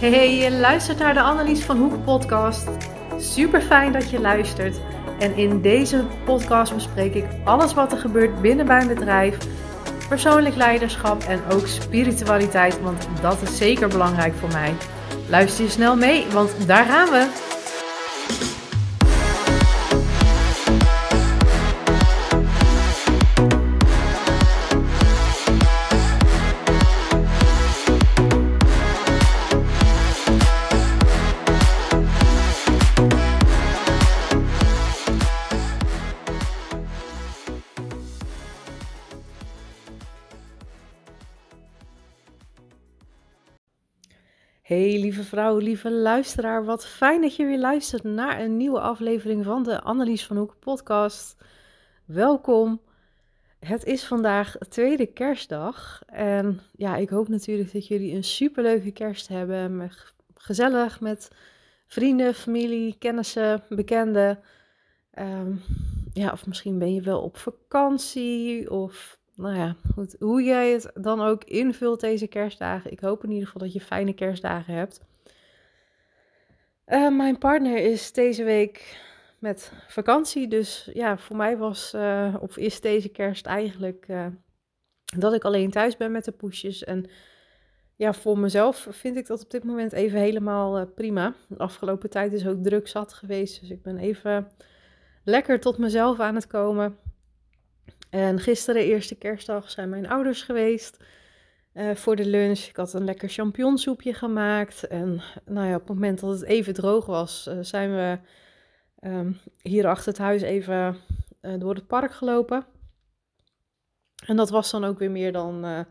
Hey, je luistert naar de Annelies van Hoek podcast. Super fijn dat je luistert. En in deze podcast bespreek ik alles wat er gebeurt binnen mijn bedrijf, persoonlijk leiderschap en ook spiritualiteit, want dat is zeker belangrijk voor mij. Luister je snel mee, want daar gaan we. Hey lieve vrouw, lieve luisteraar, wat fijn dat je weer luistert naar een nieuwe aflevering van de Annelies van Hoek podcast. Welkom. Het is vandaag tweede kerstdag en ja, ik hoop natuurlijk dat jullie een superleuke kerst hebben. Gezellig met vrienden, familie, kennissen, bekenden. Ehm, ja, of misschien ben je wel op vakantie of nou ja, goed, hoe jij het dan ook invult deze kerstdagen. Ik hoop in ieder geval dat je fijne kerstdagen hebt. Uh, mijn partner is deze week met vakantie. Dus ja, voor mij was, uh, of is deze kerst eigenlijk uh, dat ik alleen thuis ben met de poesjes. En ja, voor mezelf vind ik dat op dit moment even helemaal prima. De afgelopen tijd is ook druk zat geweest. Dus ik ben even lekker tot mezelf aan het komen. En gisteren, eerste kerstdag, zijn mijn ouders geweest uh, voor de lunch. Ik had een lekker champignonsoepje gemaakt. En nou ja, op het moment dat het even droog was, uh, zijn we um, hier achter het huis even uh, door het park gelopen. En dat was dan ook weer meer dan,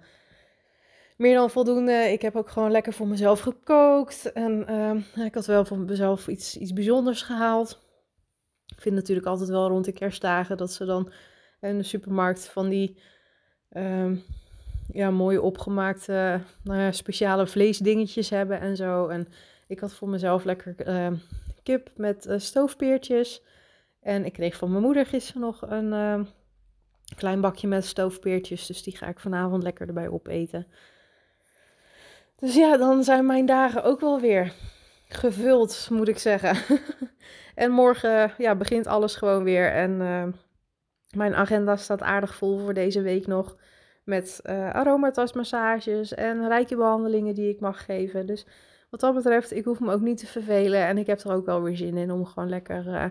meer dan voldoende. Ik heb ook gewoon lekker voor mezelf gekookt. En ehm, ik had wel voor mezelf iets, iets bijzonders gehaald. Ik vind natuurlijk altijd wel rond de kerstdagen dat ze dan en de supermarkt van die um, ja, mooie opgemaakte nou speciale vleesdingetjes hebben en zo. En ik had voor mezelf lekker uh, kip met uh, stoofpeertjes. En ik kreeg van mijn moeder gisteren nog een uh, klein bakje met stoofpeertjes. Dus die ga ik vanavond lekker erbij opeten. Dus ja, dan zijn mijn dagen ook wel weer gevuld, moet ik zeggen. en morgen ja, begint alles gewoon weer. En ehm, mijn agenda staat aardig vol voor deze week nog. Met uh, aromatasmassages en rijke behandelingen die ik mag geven. Dus wat dat betreft, ik hoef me ook niet te vervelen. En ik heb er ook wel weer zin in om gewoon lekker uh,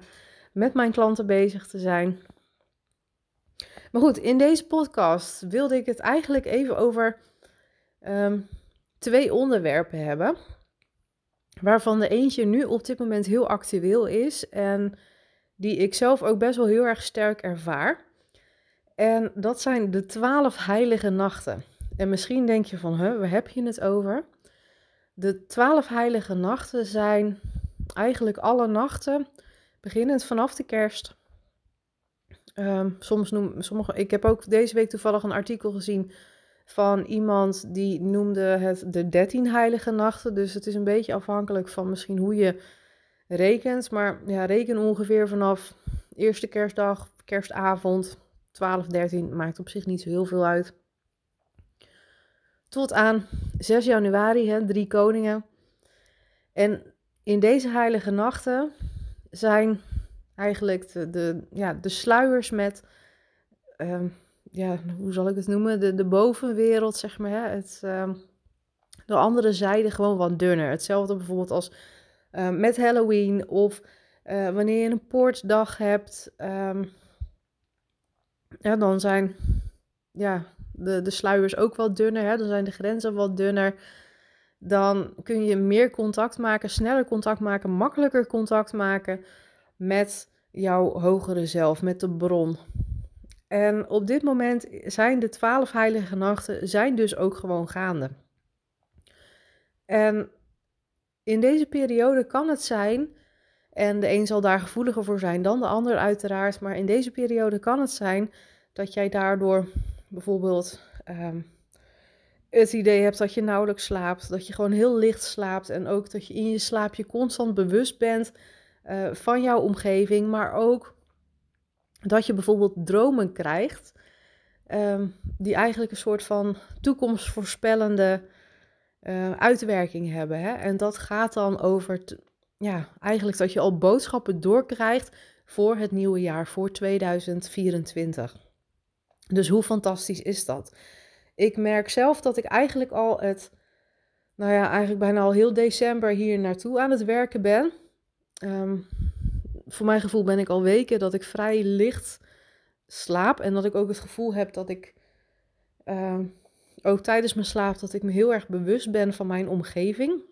met mijn klanten bezig te zijn. Maar goed, in deze podcast wilde ik het eigenlijk even over um, twee onderwerpen hebben. Waarvan de eentje nu op dit moment heel actueel is. En die ik zelf ook best wel heel erg sterk ervaar. En dat zijn de twaalf heilige nachten. En misschien denk je van, huh, waar heb je het over? De twaalf heilige nachten zijn eigenlijk alle nachten, beginnend vanaf de kerst. Um, soms noem, sommige, ik heb ook deze week toevallig een artikel gezien van iemand die noemde het de dertien heilige nachten. Dus het is een beetje afhankelijk van misschien hoe je rekent. Maar ja, reken ongeveer vanaf eerste kerstdag, kerstavond, 12, 13, maakt op zich niet zo heel veel uit. Tot aan 6 januari, hè, drie koningen. En in deze heilige nachten zijn eigenlijk de, de, ja, de sluiers met, uh, ja, hoe zal ik het noemen, de, de bovenwereld, zeg maar. Hè, het, uh, de andere zijde gewoon wat dunner. Hetzelfde bijvoorbeeld als uh, met Halloween of uh, wanneer je een poortdag hebt. Um, ja, dan zijn ja, de, de sluiers ook wat dunner. Hè? Dan zijn de grenzen wat dunner. Dan kun je meer contact maken, sneller contact maken, makkelijker contact maken met jouw hogere zelf, met de bron. En op dit moment zijn de twaalf heilige nachten zijn dus ook gewoon gaande. En in deze periode kan het zijn, en de een zal daar gevoeliger voor zijn dan de ander uiteraard, maar in deze periode kan het zijn dat jij daardoor bijvoorbeeld um, het idee hebt dat je nauwelijks slaapt, dat je gewoon heel licht slaapt en ook dat je in je slaapje constant bewust bent uh, van jouw omgeving, maar ook dat je bijvoorbeeld dromen krijgt um, die eigenlijk een soort van toekomstvoorspellende uh, uitwerking hebben. Hè? En dat gaat dan over, ja, eigenlijk dat je al boodschappen doorkrijgt voor het nieuwe jaar, voor 2024. Dus hoe fantastisch is dat? Ik merk zelf dat ik eigenlijk al het, nou ja, eigenlijk bijna al heel december hier naartoe aan het werken ben. Um, voor mijn gevoel ben ik al weken dat ik vrij licht slaap. En dat ik ook het gevoel heb dat ik uh, ook tijdens mijn slaap dat ik me heel erg bewust ben van mijn omgeving.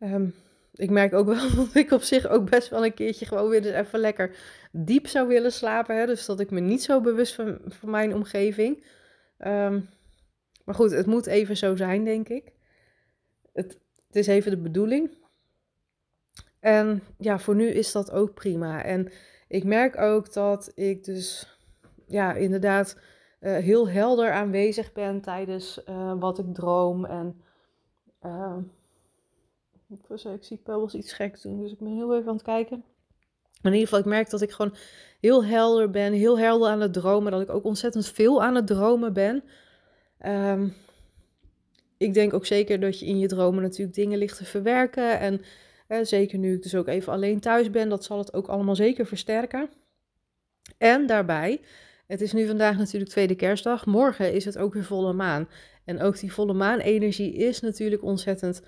Um, ik merk ook wel dat ik op zich ook best wel een keertje gewoon weer even lekker diep zou willen slapen. Hè? Dus dat ik me niet zo bewust van, van mijn omgeving. Um, maar goed, het moet even zo zijn, denk ik. Het, het is even de bedoeling. En ja, voor nu is dat ook prima. En ik merk ook dat ik dus, ja, inderdaad uh, heel helder aanwezig ben tijdens uh, wat ik droom. En uh, ik zie Pebbles iets geks doen, dus ik ben heel even aan het kijken. Maar in ieder geval, ik merk dat ik gewoon heel helder ben, heel helder aan het dromen. Dat ik ook ontzettend veel aan het dromen ben. Um, ik denk ook zeker dat je in je dromen natuurlijk dingen ligt te verwerken. En zeker nu ik dus ook even alleen thuis ben, dat zal het ook allemaal zeker versterken. En daarbij, het is nu vandaag natuurlijk tweede kerstdag, morgen is het ook weer volle maan. En ook die volle maan-energie is natuurlijk ontzettend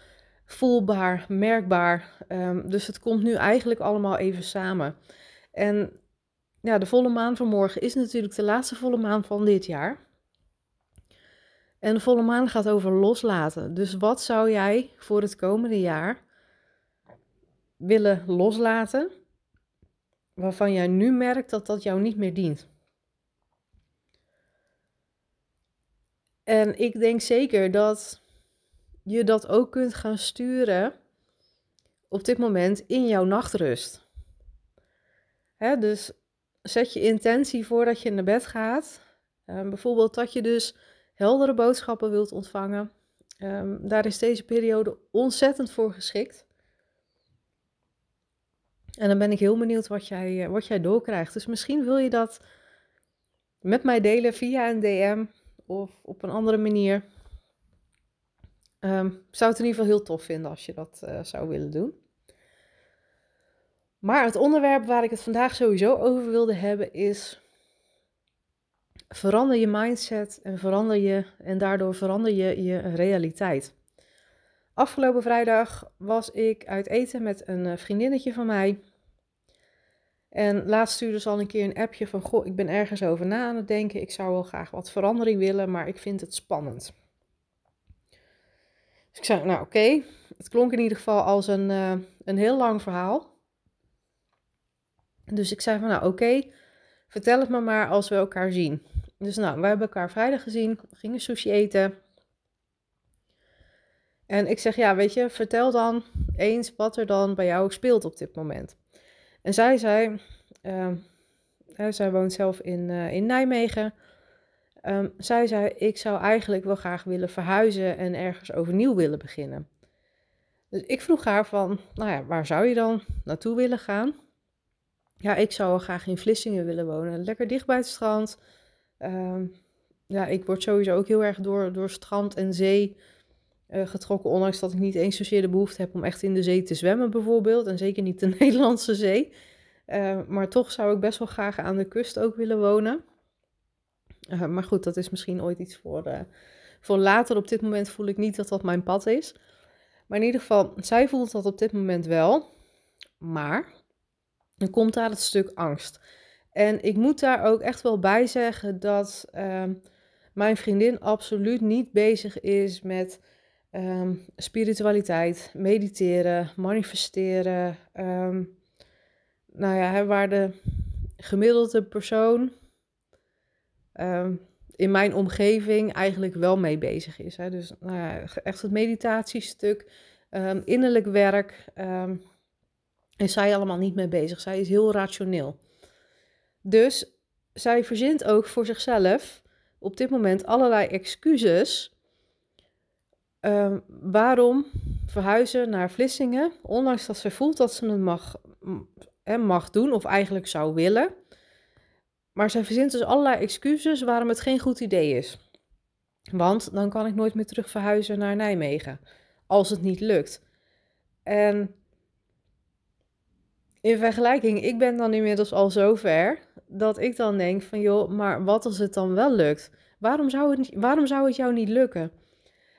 voelbaar, merkbaar. Um, dus het komt nu eigenlijk allemaal even samen. En ja, de volle maan van morgen is natuurlijk de laatste volle maan van dit jaar. En de volle maan gaat over loslaten. Dus wat zou jij voor het komende jaar willen loslaten, waarvan jij nu merkt dat dat jou niet meer dient. En ik denk zeker dat je dat ook kunt gaan sturen op dit moment in jouw nachtrust. Hè, dus zet je intentie voordat je naar bed gaat. Um, bijvoorbeeld dat je dus heldere boodschappen wilt ontvangen. Um, daar is deze periode ontzettend voor geschikt. En dan ben ik heel benieuwd wat jij, eh, wat jij doorkrijgt. Dus misschien wil je dat met mij delen via een DM of op een andere manier. Um, zou het in ieder geval heel tof vinden als je dat uh, zou willen doen. Maar het onderwerp waar ik het vandaag sowieso over wilde hebben is verander je mindset en verander je en daardoor verander je je realiteit. Afgelopen vrijdag was ik uit eten met een eh, vriendinnetje van mij. En laatst stuurde ze al een keer een appje van: Goh, ik ben ergens over na aan het denken. Ik zou wel graag wat verandering willen, maar ik vind het spannend. Dus ik zei: Nou, oké. Het klonk in ieder geval als een, uh, een heel lang verhaal. Dus ik zei: van, Nou, oké. vertel het me maar als we elkaar zien. Dus nou, we hebben elkaar vrijdag gezien, gingen sushi eten. En ik zeg, ja, weet je, vertel dan eens wat er dan bij jou speelt op dit moment. En zij zei, uh, zij woont zelf in, uh, in Nijmegen. Um, zij zei, ik zou eigenlijk wel graag willen verhuizen en ergens overnieuw willen beginnen. Dus ik vroeg haar van, nou ja, waar zou je dan naartoe willen gaan? Ja, ik zou graag in Vlissingen willen wonen, lekker dicht bij het strand. Um, ja, ik word sowieso ook heel erg door, door strand en zee uh, getrokken, ondanks dat ik niet eens zozeer de behoefte heb om echt in de zee te zwemmen bijvoorbeeld, en zeker niet de Nederlandse zee. Uh, maar toch zou ik best wel graag aan de kust ook willen wonen. Uh, maar goed, dat is misschien ooit iets voor, voor later. Op dit moment voel ik niet dat dat mijn pad is. Maar in ieder geval, zij voelt dat op dit moment wel. Maar dan komt daar het stuk angst. En ik moet daar ook echt wel bij zeggen dat ehm, mijn vriendin absoluut niet bezig is met um, spiritualiteit, mediteren, manifesteren. Um, nou ja, waar de gemiddelde persoon um, in mijn omgeving eigenlijk wel mee bezig is. Hè. Dus nou ja, echt het meditatiestuk, innerlijk werk, is zij allemaal niet mee bezig. Zij is heel rationeel. Dus zij verzint ook voor zichzelf op dit moment allerlei excuses Ehm, waarom verhuizen naar Vlissingen, ondanks dat ze voelt dat ze het mag, mag doen of eigenlijk zou willen. Maar zij verzint dus allerlei excuses waarom het geen goed idee is. Want dan kan ik nooit meer terug verhuizen naar Nijmegen. Als het niet lukt. En in vergelijking, ik ben dan inmiddels al zover dat ik dan denk van joh, maar wat als het dan wel lukt? Waarom zou het, waarom zou het jou niet lukken?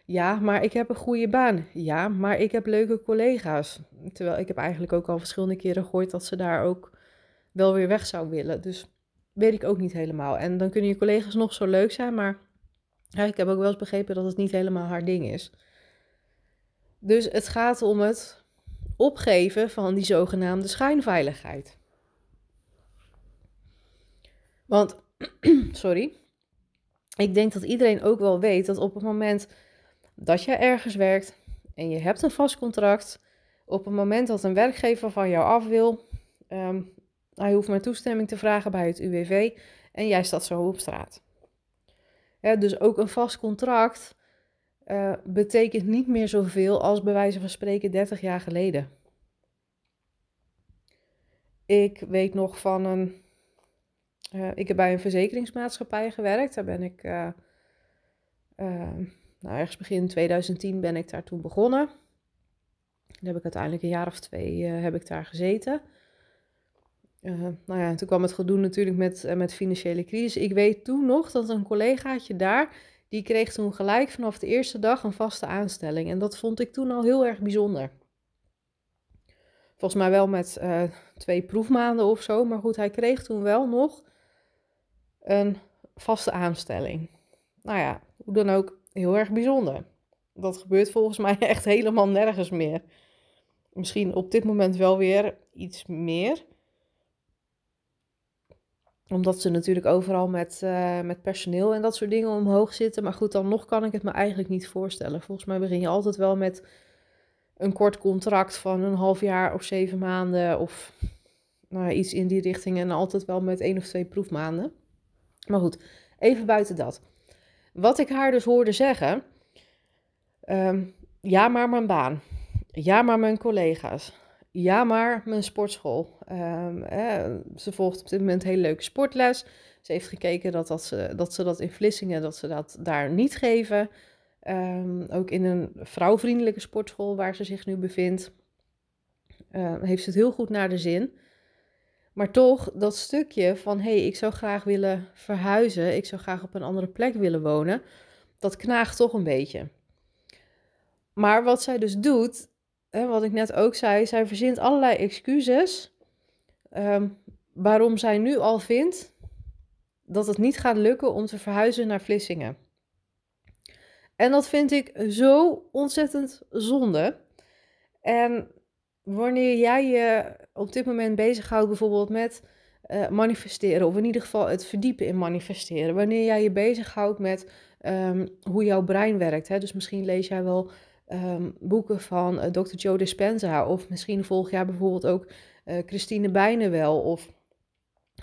Ja, maar ik heb een goede baan. Ja, maar ik heb leuke collega's. Terwijl ik heb eigenlijk ook al verschillende keren gehoord dat ze daar ook wel weer weg zou willen. Dus weet ik ook niet helemaal. En dan kunnen je collega's nog zo leuk zijn, maar ja, ik heb ook wel eens begrepen dat het niet helemaal haar ding is. Dus het gaat om het opgeven van die zogenaamde schijnveiligheid. Want, sorry, ik denk dat iedereen ook wel weet dat op het moment dat je ergens werkt en je hebt een vast contract, op het moment dat een werkgever van jou af wil, um, hij hoeft maar toestemming te vragen bij het UWV en jij staat zo op straat. dus ook een vast contract uh, betekent niet meer zoveel als bij wijze van spreken 30 jaar geleden. Ik weet nog van een. Uh, ik heb bij een verzekeringsmaatschappij gewerkt. Daar ben ik. Uh, nou, ergens begin 2010 ben ik daar toen begonnen. Dan heb ik uiteindelijk een jaar of twee heb ik daar gezeten. nou ja, toen kwam het gedoe natuurlijk met, met financiële crisis. Ik weet toen nog dat een collegaatje daar die kreeg toen gelijk vanaf de eerste dag een vaste aanstelling. En dat vond ik toen al heel erg bijzonder. Volgens mij wel met twee proefmaanden of zo. Maar goed, hij kreeg toen wel nog een vaste aanstelling. Nou ja, hoe dan ook, heel erg bijzonder. Dat gebeurt volgens mij echt helemaal nergens meer. Misschien op dit moment wel weer iets meer omdat ze natuurlijk overal met, uh, met personeel en dat soort dingen omhoog zitten. Maar goed, dan nog kan ik het me eigenlijk niet voorstellen. Volgens mij begin je altijd wel met een kort contract van een half jaar of zeven maanden. Of nou, iets in die richting. En altijd wel met één of twee proefmaanden. Maar goed, even buiten dat. Wat ik haar dus hoorde zeggen. Ehm, ja, maar mijn baan. Ja, maar mijn collega's. Ja, maar mijn sportschool. Um, ze volgt op dit moment een hele leuke sportles. Ze heeft gekeken dat, dat, ze, dat dat in Vlissingen, dat ze dat daar niet geven. Um, ook in een vrouwvriendelijke sportschool waar ze zich nu bevindt, heeft ze het heel goed naar de zin. Maar toch, dat stukje van hé, hey, ik zou graag willen verhuizen, ik zou graag op een andere plek willen wonen, dat knaagt toch een beetje. Maar wat zij dus doet, wat ik net ook zei, zij verzint allerlei excuses ehm, waarom zij nu al vindt dat het niet gaat lukken om te verhuizen naar Vlissingen. En dat vind ik zo ontzettend zonde. En wanneer jij je op dit moment bezighoudt bijvoorbeeld met uh, manifesteren, of in ieder geval het verdiepen in manifesteren, wanneer jij je bezighoudt met um, hoe jouw brein werkt, hè, dus misschien lees jij wel Ehm, boeken van eh, Dr. Joe Dispenza. Of misschien volg jij bijvoorbeeld ook uh, Christine Bijnenwel. Of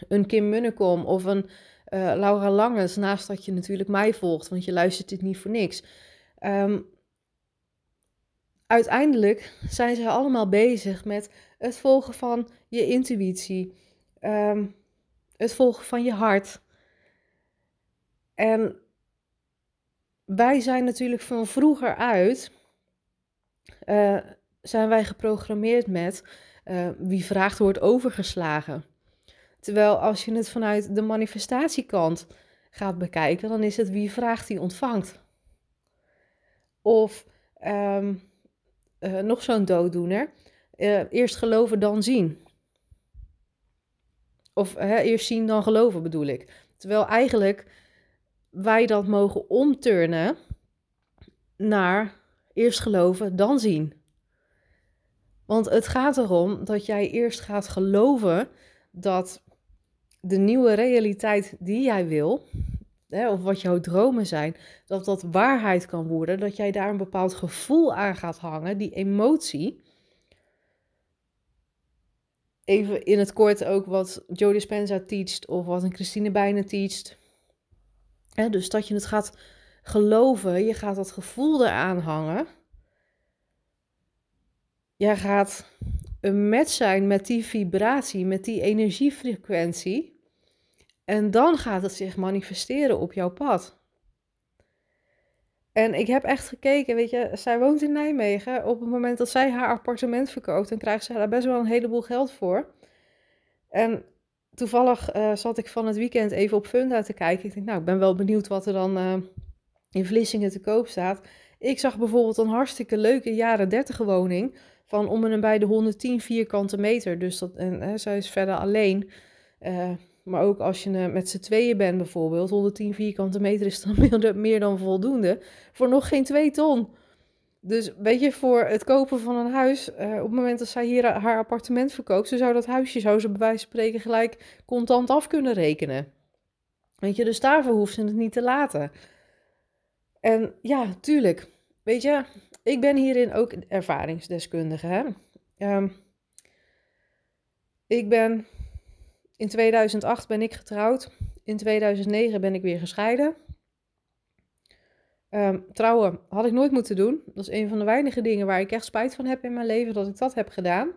een Kim Munnekom. Of een Laura Langes. Naast dat je natuurlijk mij volgt. Want je luistert dit niet voor niks. Um, uiteindelijk zijn ze allemaal bezig met het volgen van je intuïtie. Um, het volgen van je hart. En wij zijn natuurlijk van vroeger uit uh, zijn wij geprogrammeerd met uh, wie vraagt wordt overgeslagen. Terwijl als je het vanuit de manifestatiekant gaat bekijken, dan is het wie vraagt die ontvangt. Of um, uh, nog zo'n dooddoener, eerst geloven dan zien. Of eerst zien dan geloven bedoel ik. Terwijl eigenlijk wij dat mogen omturnen naar Eerst geloven, dan zien. Want het gaat erom dat jij eerst gaat geloven dat de nieuwe realiteit die jij wil, hè, of wat jouw dromen zijn, dat dat waarheid kan worden. Dat jij daar een bepaald gevoel aan gaat hangen, die emotie. Even in het kort ook wat Joe Dispenza teacht of wat een Christine Bijnen teacht. dus dat je het gaat geloven, je gaat dat gevoel eraan hangen. Jij gaat een match zijn met die vibratie, met die energiefrequentie. En dan gaat het zich manifesteren op jouw pad. En ik heb echt gekeken, weet je, zij woont in Nijmegen. Op het moment dat zij haar appartement verkoopt, dan krijgt ze daar best wel een heleboel geld voor. En toevallig uh, zat ik van het weekend even op Funda te kijken. Ik denk, nou, ik ben wel benieuwd wat er dan uh, in Vlissingen te koop staat. Ik zag bijvoorbeeld een hartstikke leuke jaren 30 woning van om en bij de 110 vierkante meter. Dus dat, en zij is verder alleen. Maar ook als je met z'n tweeën bent bijvoorbeeld, 110 vierkante meter is dan meer, dan voldoende. Voor nog geen 2 ton. Dus weet je, voor het kopen van een huis, uh, op het moment dat zij hier haar appartement verkoopt, ze zou dat huisje, zou ze bij wijze van spreken gelijk contant af kunnen rekenen. Weet je, dus daarvoor hoeft ze het niet te laten. En ja, tuurlijk. Weet je, ik ben hierin ook ervaringsdeskundige. Hè? Um, ik ben in 2008 ben ik getrouwd. In 2009 ben ik weer gescheiden. Um, trouwen had ik nooit moeten doen. Dat is een van de weinige dingen waar ik echt spijt van heb in mijn leven dat ik dat heb gedaan.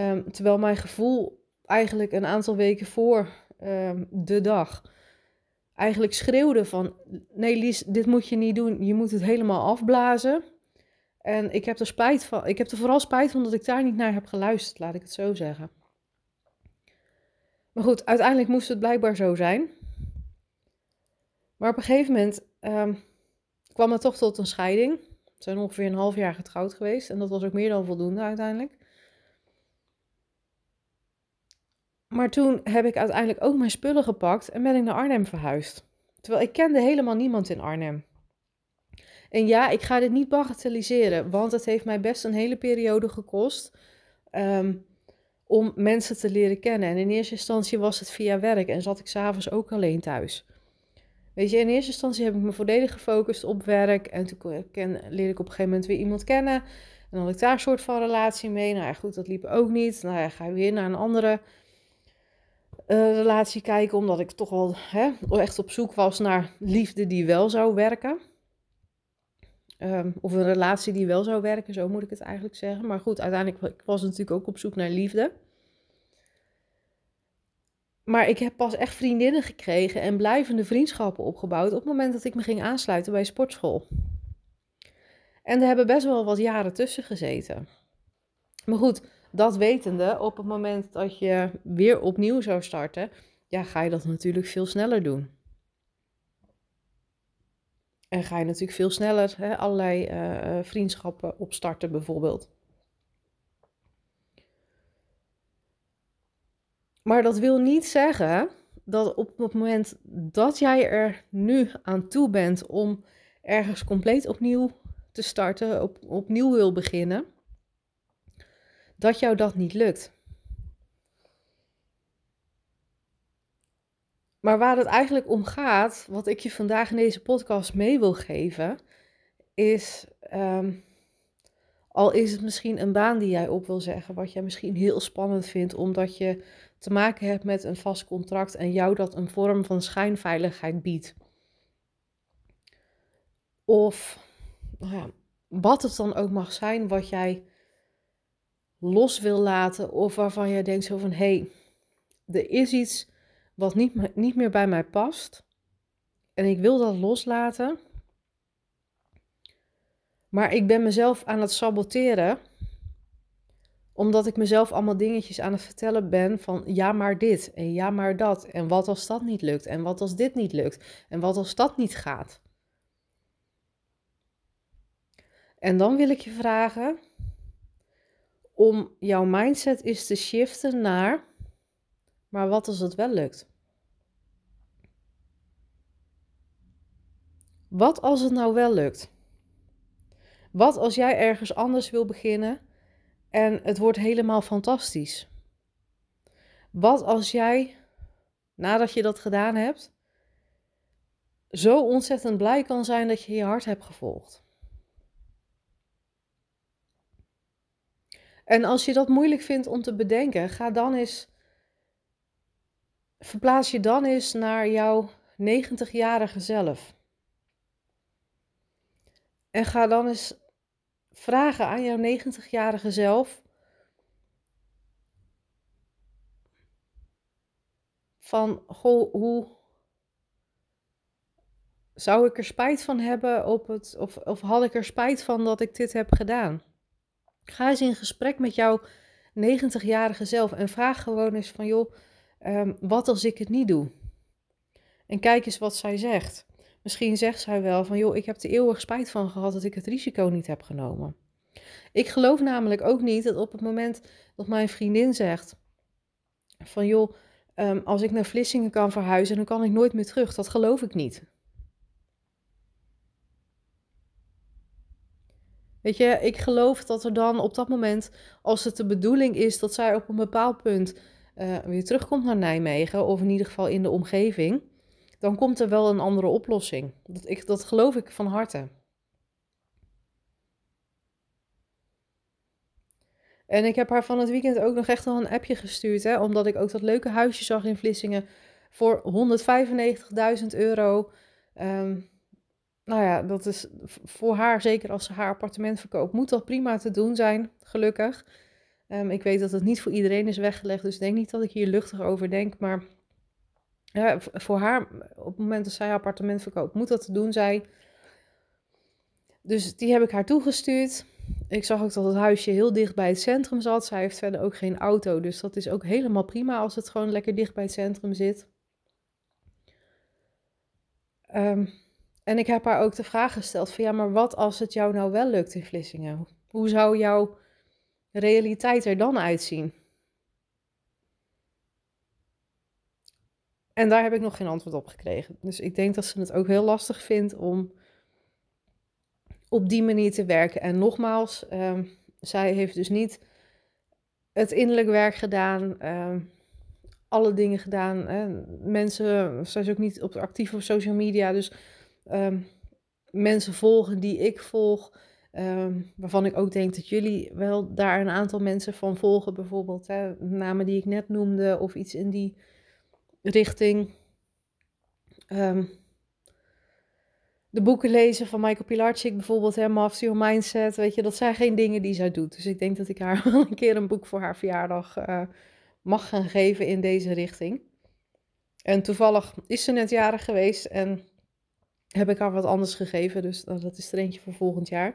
Um, terwijl mijn gevoel eigenlijk een aantal weken voor um, de dag eigenlijk schreeuwde van... Nee Lies, dit moet je niet doen. Je moet het helemaal afblazen. En ik heb er spijt van. Ik heb er vooral spijt van dat ik daar niet naar heb geluisterd, laat ik het zo zeggen. Maar goed, uiteindelijk moest het blijkbaar zo zijn. Maar op een gegeven moment um, kwam het toch tot een scheiding. We zijn ongeveer een half jaar getrouwd geweest. En dat was ook meer dan voldoende uiteindelijk. Maar toen heb ik uiteindelijk ook mijn spullen gepakt en ben ik naar Arnhem verhuisd. Terwijl ik kende helemaal niemand in Arnhem. En ja, ik ga dit niet bagatelliseren, want het heeft mij best een hele periode gekost. Um, om mensen te leren kennen. En in eerste instantie was het via werk en zat ik s'avonds ook alleen thuis. Weet je, in eerste instantie heb ik me volledig gefocust op werk. En toen leerde ik op een gegeven moment weer iemand kennen. En had ik daar een soort van relatie mee. Nou ja, goed, dat liep ook niet. Nou ja, ga je weer naar een andere uh, relatie kijken. Omdat ik toch wel hè, echt op zoek was naar liefde die wel zou werken. Um, of een relatie die wel zou werken, zo moet ik het eigenlijk zeggen. Maar goed, uiteindelijk ik was natuurlijk ook op zoek naar liefde. Maar ik heb pas echt vriendinnen gekregen en blijvende vriendschappen opgebouwd op het moment dat ik me ging aansluiten bij sportschool. En er hebben best wel wat jaren tussen gezeten. Maar goed, dat wetende, op het moment dat je weer opnieuw zou starten, ja, ga je dat natuurlijk veel sneller doen. En ga je natuurlijk veel sneller hè, allerlei uh, vriendschappen opstarten, bijvoorbeeld. Maar dat wil niet zeggen dat op het moment dat jij er nu aan toe bent om ergens compleet opnieuw te starten, op, opnieuw wil beginnen, dat jou dat niet lukt. Maar waar het eigenlijk om gaat, wat ik je vandaag in deze podcast mee wil geven, is, um, al is het misschien een baan die jij op wil zeggen, wat jij misschien heel spannend vindt, omdat je te maken hebt met een vast contract en jou dat een vorm van schijnveiligheid biedt. Of nou ja, wat het dan ook mag zijn wat jij los wil laten, of waarvan jij denkt zo van hé, hey, er is iets wat niet, niet meer bij mij past. En ik wil dat loslaten. Maar ik ben mezelf aan het saboteren. Omdat ik mezelf allemaal dingetjes aan het vertellen ben van ja maar dit en ja maar dat. En wat als dat niet lukt en wat als dit niet lukt en wat als dat niet gaat. En dan wil ik je vragen om jouw mindset eens te shiften naar maar wat als het wel lukt? Wat als het nou wel lukt? Wat als jij ergens anders wil beginnen en het wordt helemaal fantastisch? Wat als jij, nadat je dat gedaan hebt, zo ontzettend blij kan zijn dat je je hart hebt gevolgd? En als je dat moeilijk vindt om te bedenken, ga dan eens verplaats je dan eens naar jouw 90-jarige zelf. En ga dan eens vragen aan jouw 90-jarige zelf. Van, goh, hoe, zou ik er spijt van hebben op het, of, of had ik er spijt van dat ik dit heb gedaan? Ga eens in gesprek met jouw 90-jarige zelf en vraag gewoon eens van joh, ehm, wat als ik het niet doe? En kijk eens wat zij zegt. Misschien zegt zij wel van joh, ik heb er eeuwig spijt van gehad dat ik het risico niet heb genomen. Ik geloof namelijk ook niet dat op het moment dat mijn vriendin zegt van joh, ehm, als ik naar Vlissingen kan verhuizen, dan kan ik nooit meer terug. Dat geloof ik niet. Weet je, ik geloof dat er dan op dat moment, als het de bedoeling is dat zij op een bepaald punt uh, weer terugkomt naar Nijmegen, of in ieder geval in de omgeving, dan komt er wel een andere oplossing. Dat, ik, dat geloof ik van harte. En ik heb haar van het weekend ook nog echt wel een appje gestuurd, hè, omdat ik ook dat leuke huisje zag in Vlissingen voor 195.000 euro. Um, nou ja, dat is voor haar, zeker als ze haar appartement verkoopt, moet dat prima te doen zijn, gelukkig. Um, ik weet dat het niet voor iedereen is weggelegd, dus ik denk niet dat ik hier luchtig over denk. Maar voor haar, op het moment dat zij haar appartement verkoopt, moet dat te doen zijn. Dus die heb ik haar toegestuurd. Ik zag ook dat het huisje heel dicht bij het centrum zat. Zij heeft verder ook geen auto, dus dat is ook helemaal prima als het gewoon lekker dicht bij het centrum zit. Um, en ik heb haar ook de vraag gesteld van ja, maar wat als het jou nou wel lukt in Vlissingen? Hoe zou jouw realiteit er dan uitzien? En daar heb ik nog geen antwoord op gekregen. Dus ik denk dat ze het ook heel lastig vindt om op die manier te werken. En nogmaals, um, zij heeft dus niet het innerlijk werk gedaan, uh, alle dingen gedaan. Hè. Mensen, zij is ook niet actief op social media, dus Ehm, mensen volgen die ik volg. Ehm, waarvan ik ook denk dat jullie wel daar een aantal mensen van volgen. Bijvoorbeeld hè, namen die ik net noemde of iets in die richting. Um, de boeken lezen van Michael Pilarczyk bijvoorbeeld, hè, Master Mindset, weet je, dat zijn geen dingen die zij doet. Dus ik denk dat ik haar wel een keer een boek voor haar verjaardag uh, mag gaan geven in deze richting. En toevallig is ze net jarig geweest en heb ik haar wat anders gegeven. Dus dat is er eentje voor volgend jaar.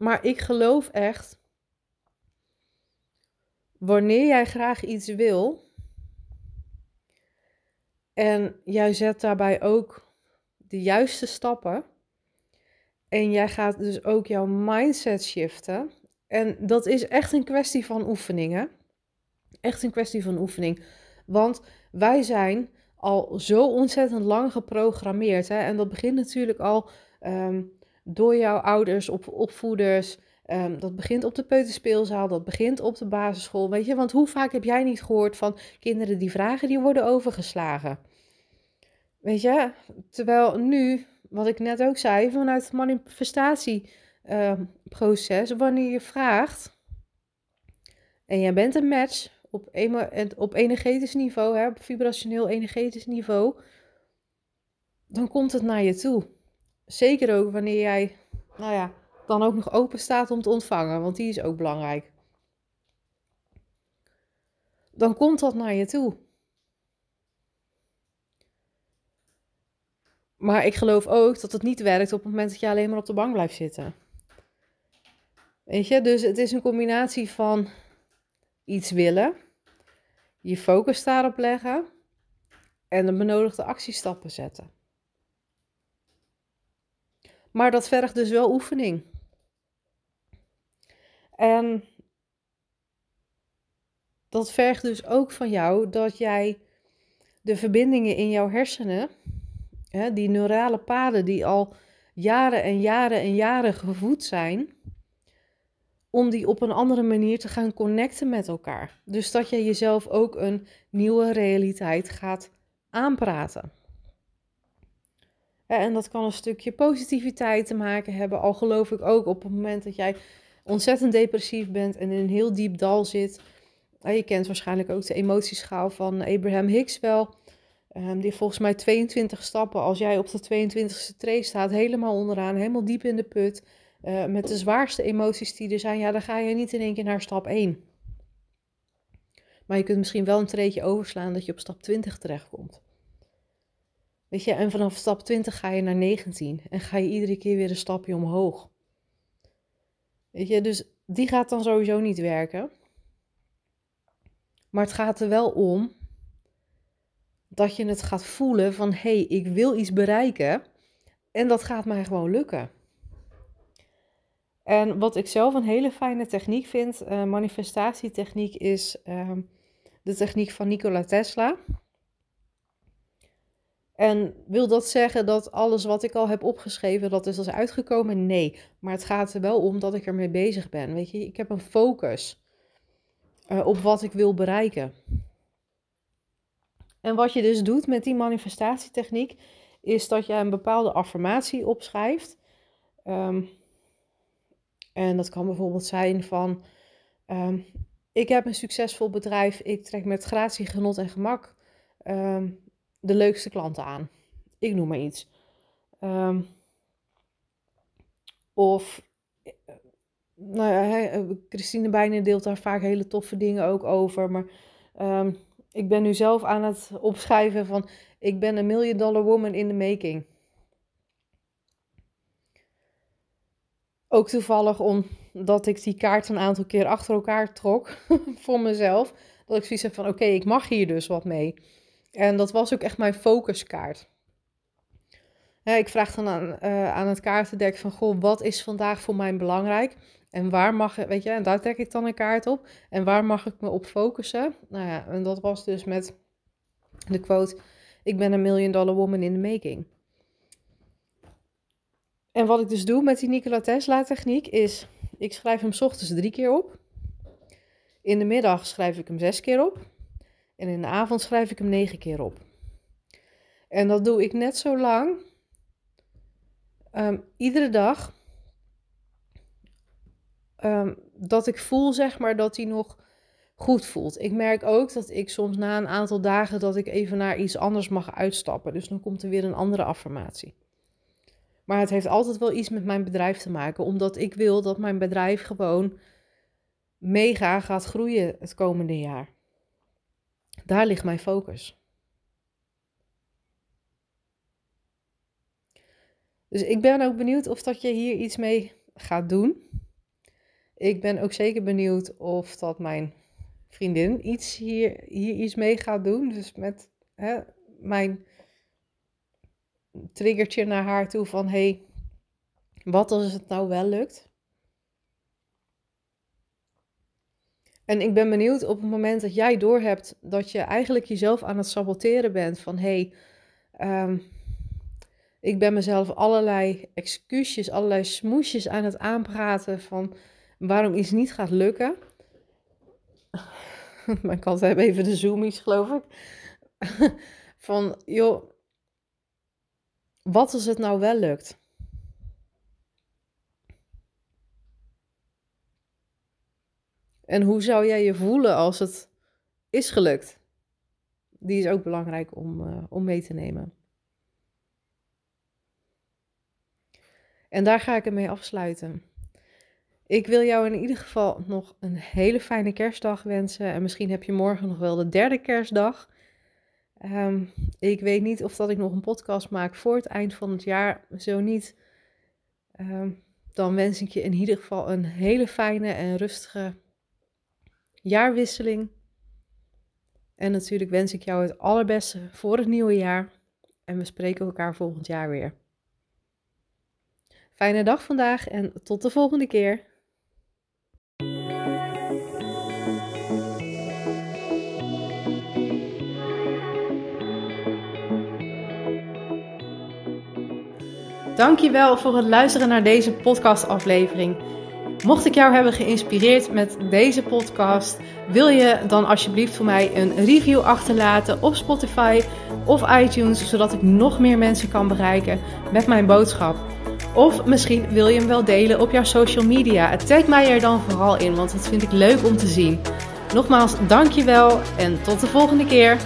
Maar ik geloof echt, wanneer jij graag iets wil en jij zet daarbij ook de juiste stappen en jij gaat dus ook jouw mindset shiften. En dat is echt een kwestie van oefeningen. Echt een kwestie van oefening. Want wij zijn al zo ontzettend lang geprogrammeerd. Hè? En dat begint natuurlijk al ehm, door jouw ouders, op opvoeders. Um, dat begint op de peuterspeelzaal, dat begint op de basisschool. Weet je, want hoe vaak heb jij niet gehoord van kinderen die vragen, die worden overgeslagen? Weet je, terwijl nu, wat ik net ook zei, vanuit het manifestatieproces, wanneer je vraagt en jij bent een match, op, op energetisch niveau, hè, op vibrationeel energetisch niveau, dan komt het naar je toe. Zeker ook wanneer jij, nou ja, dan ook nog open staat om te ontvangen, want die is ook belangrijk. Dan komt dat naar je toe. Maar ik geloof ook dat het niet werkt op het moment dat je alleen maar op de bank blijft zitten. Weet je, dus het is een combinatie van iets willen, je focus daarop leggen en de benodigde actiestappen zetten. Maar dat vergt dus wel oefening. En dat vergt dus ook van jou dat jij de verbindingen in jouw hersenen, hè, die neurale paden die al jaren en jaren en jaren gevoed zijn, om die op een andere manier te gaan connecten met elkaar. Dus dat je jezelf ook een nieuwe realiteit gaat aanpraten. En dat kan een stukje positiviteit te maken hebben. Al geloof ik ook op het moment dat jij ontzettend depressief bent en in een heel diep dal zit. Je kent waarschijnlijk ook de emotieschaal van Abraham Hicks wel. Ehm, die volgens mij 22 stappen. Als jij op de 22e tree staat, helemaal onderaan, helemaal diep in de put uh, met de zwaarste emoties die er zijn, ja, dan ga je niet in één keer naar stap 1. Maar je kunt misschien wel een treetje overslaan dat je op stap 20 terechtkomt. Weet je, en vanaf stap 20 ga je naar 19 en ga je iedere keer weer een stapje omhoog. Weet je, dus die gaat dan sowieso niet werken. Maar het gaat er wel om dat je het gaat voelen van hé, hey, ik wil iets bereiken en dat gaat mij gewoon lukken. En wat ik zelf een hele fijne techniek vind, uh, manifestatietechniek, is ehm, de techniek van Nikola Tesla. En wil dat zeggen dat alles wat ik al heb opgeschreven, dat is als uitgekomen? Nee, maar het gaat er wel om dat ik ermee bezig ben. Weet je, ik heb een focus uh, op wat ik wil bereiken. En wat je dus doet met die manifestatietechniek, is dat je een bepaalde affirmatie opschrijft. Um, en dat kan bijvoorbeeld zijn van, um, ik heb een succesvol bedrijf, ik trek met gratie, genot en gemak um, de leukste klanten aan. Ik noem maar iets. Um, of, eh, nou ja, eh, Christine Bijnen deelt daar vaak hele toffe dingen ook over. Maar um, ik ben nu zelf aan het opschrijven van, ik ben een million dollar woman in the making. Ook toevallig omdat ik die kaart een aantal keer achter elkaar trok voor mezelf. Dat ik zoiets heb van, oké, ik mag hier dus wat mee. En dat was ook echt mijn focuskaart. Ik vraag dan aan, uh, aan het kaartendek van, goh, wat is vandaag voor mij belangrijk? En waar mag, weet je, en daar trek ik dan een kaart op. En waar mag ik me op focussen? Nou ja, en dat was dus met de quote, ik ben een million dollar woman in the making. En wat ik dus doe met die Nikola Tesla techniek is, ik schrijf hem ochtends drie keer op. In de middag schrijf ik hem zes keer op. En in de avond schrijf ik hem negen keer op. En dat doe ik net zo lang. Ehm, iedere dag. Um, dat ik voel, zeg maar, dat hij nog goed voelt. Ik merk ook dat ik soms na een aantal dagen dat ik even naar iets anders mag uitstappen. Dus dan komt er weer een andere affirmatie. Maar het heeft altijd wel iets met mijn bedrijf te maken, omdat ik wil dat mijn bedrijf gewoon mega gaat groeien het komende jaar. Daar ligt mijn focus. Dus ik ben ook benieuwd of dat je hier iets mee gaat doen. Ik ben ook zeker benieuwd of dat mijn vriendin iets hier, hier iets mee gaat doen. Dus met hè, mijn triggertje naar haar toe van hey, wat als het nou wel lukt? En ik ben benieuwd op het moment dat jij doorhebt dat je eigenlijk jezelf aan het saboteren bent van hey, ehm, ik ben mezelf allerlei excuusjes, allerlei smoesjes aan het aanpraten van waarom iets niet gaat lukken. Mijn kat hebben even de zoomies, geloof ik. van joh, wat als het nou wel lukt? En hoe zou jij je voelen als het is gelukt? Die is ook belangrijk om, uh, om mee te nemen. En daar ga ik ermee afsluiten. Ik wil jou in ieder geval nog een hele fijne kerstdag wensen. En misschien heb je morgen nog wel de derde kerstdag. Um, ik weet niet of dat ik nog een podcast maak voor het eind van het jaar. Zo niet, um, dan wens ik je in ieder geval een hele fijne en rustige jaarwisseling. En natuurlijk wens ik jou het allerbeste voor het nieuwe jaar. En we spreken elkaar volgend jaar weer. Fijne dag vandaag en tot de volgende keer. Dankjewel voor het luisteren naar deze podcastaflevering. Mocht ik jou hebben geïnspireerd met deze podcast, wil je dan alsjeblieft voor mij een review achterlaten op Spotify of iTunes, zodat ik nog meer mensen kan bereiken met mijn boodschap. Of misschien wil je hem wel delen op jouw social media. Tag mij er dan vooral in, want dat vind ik leuk om te zien. Nogmaals, dankjewel en tot de volgende keer.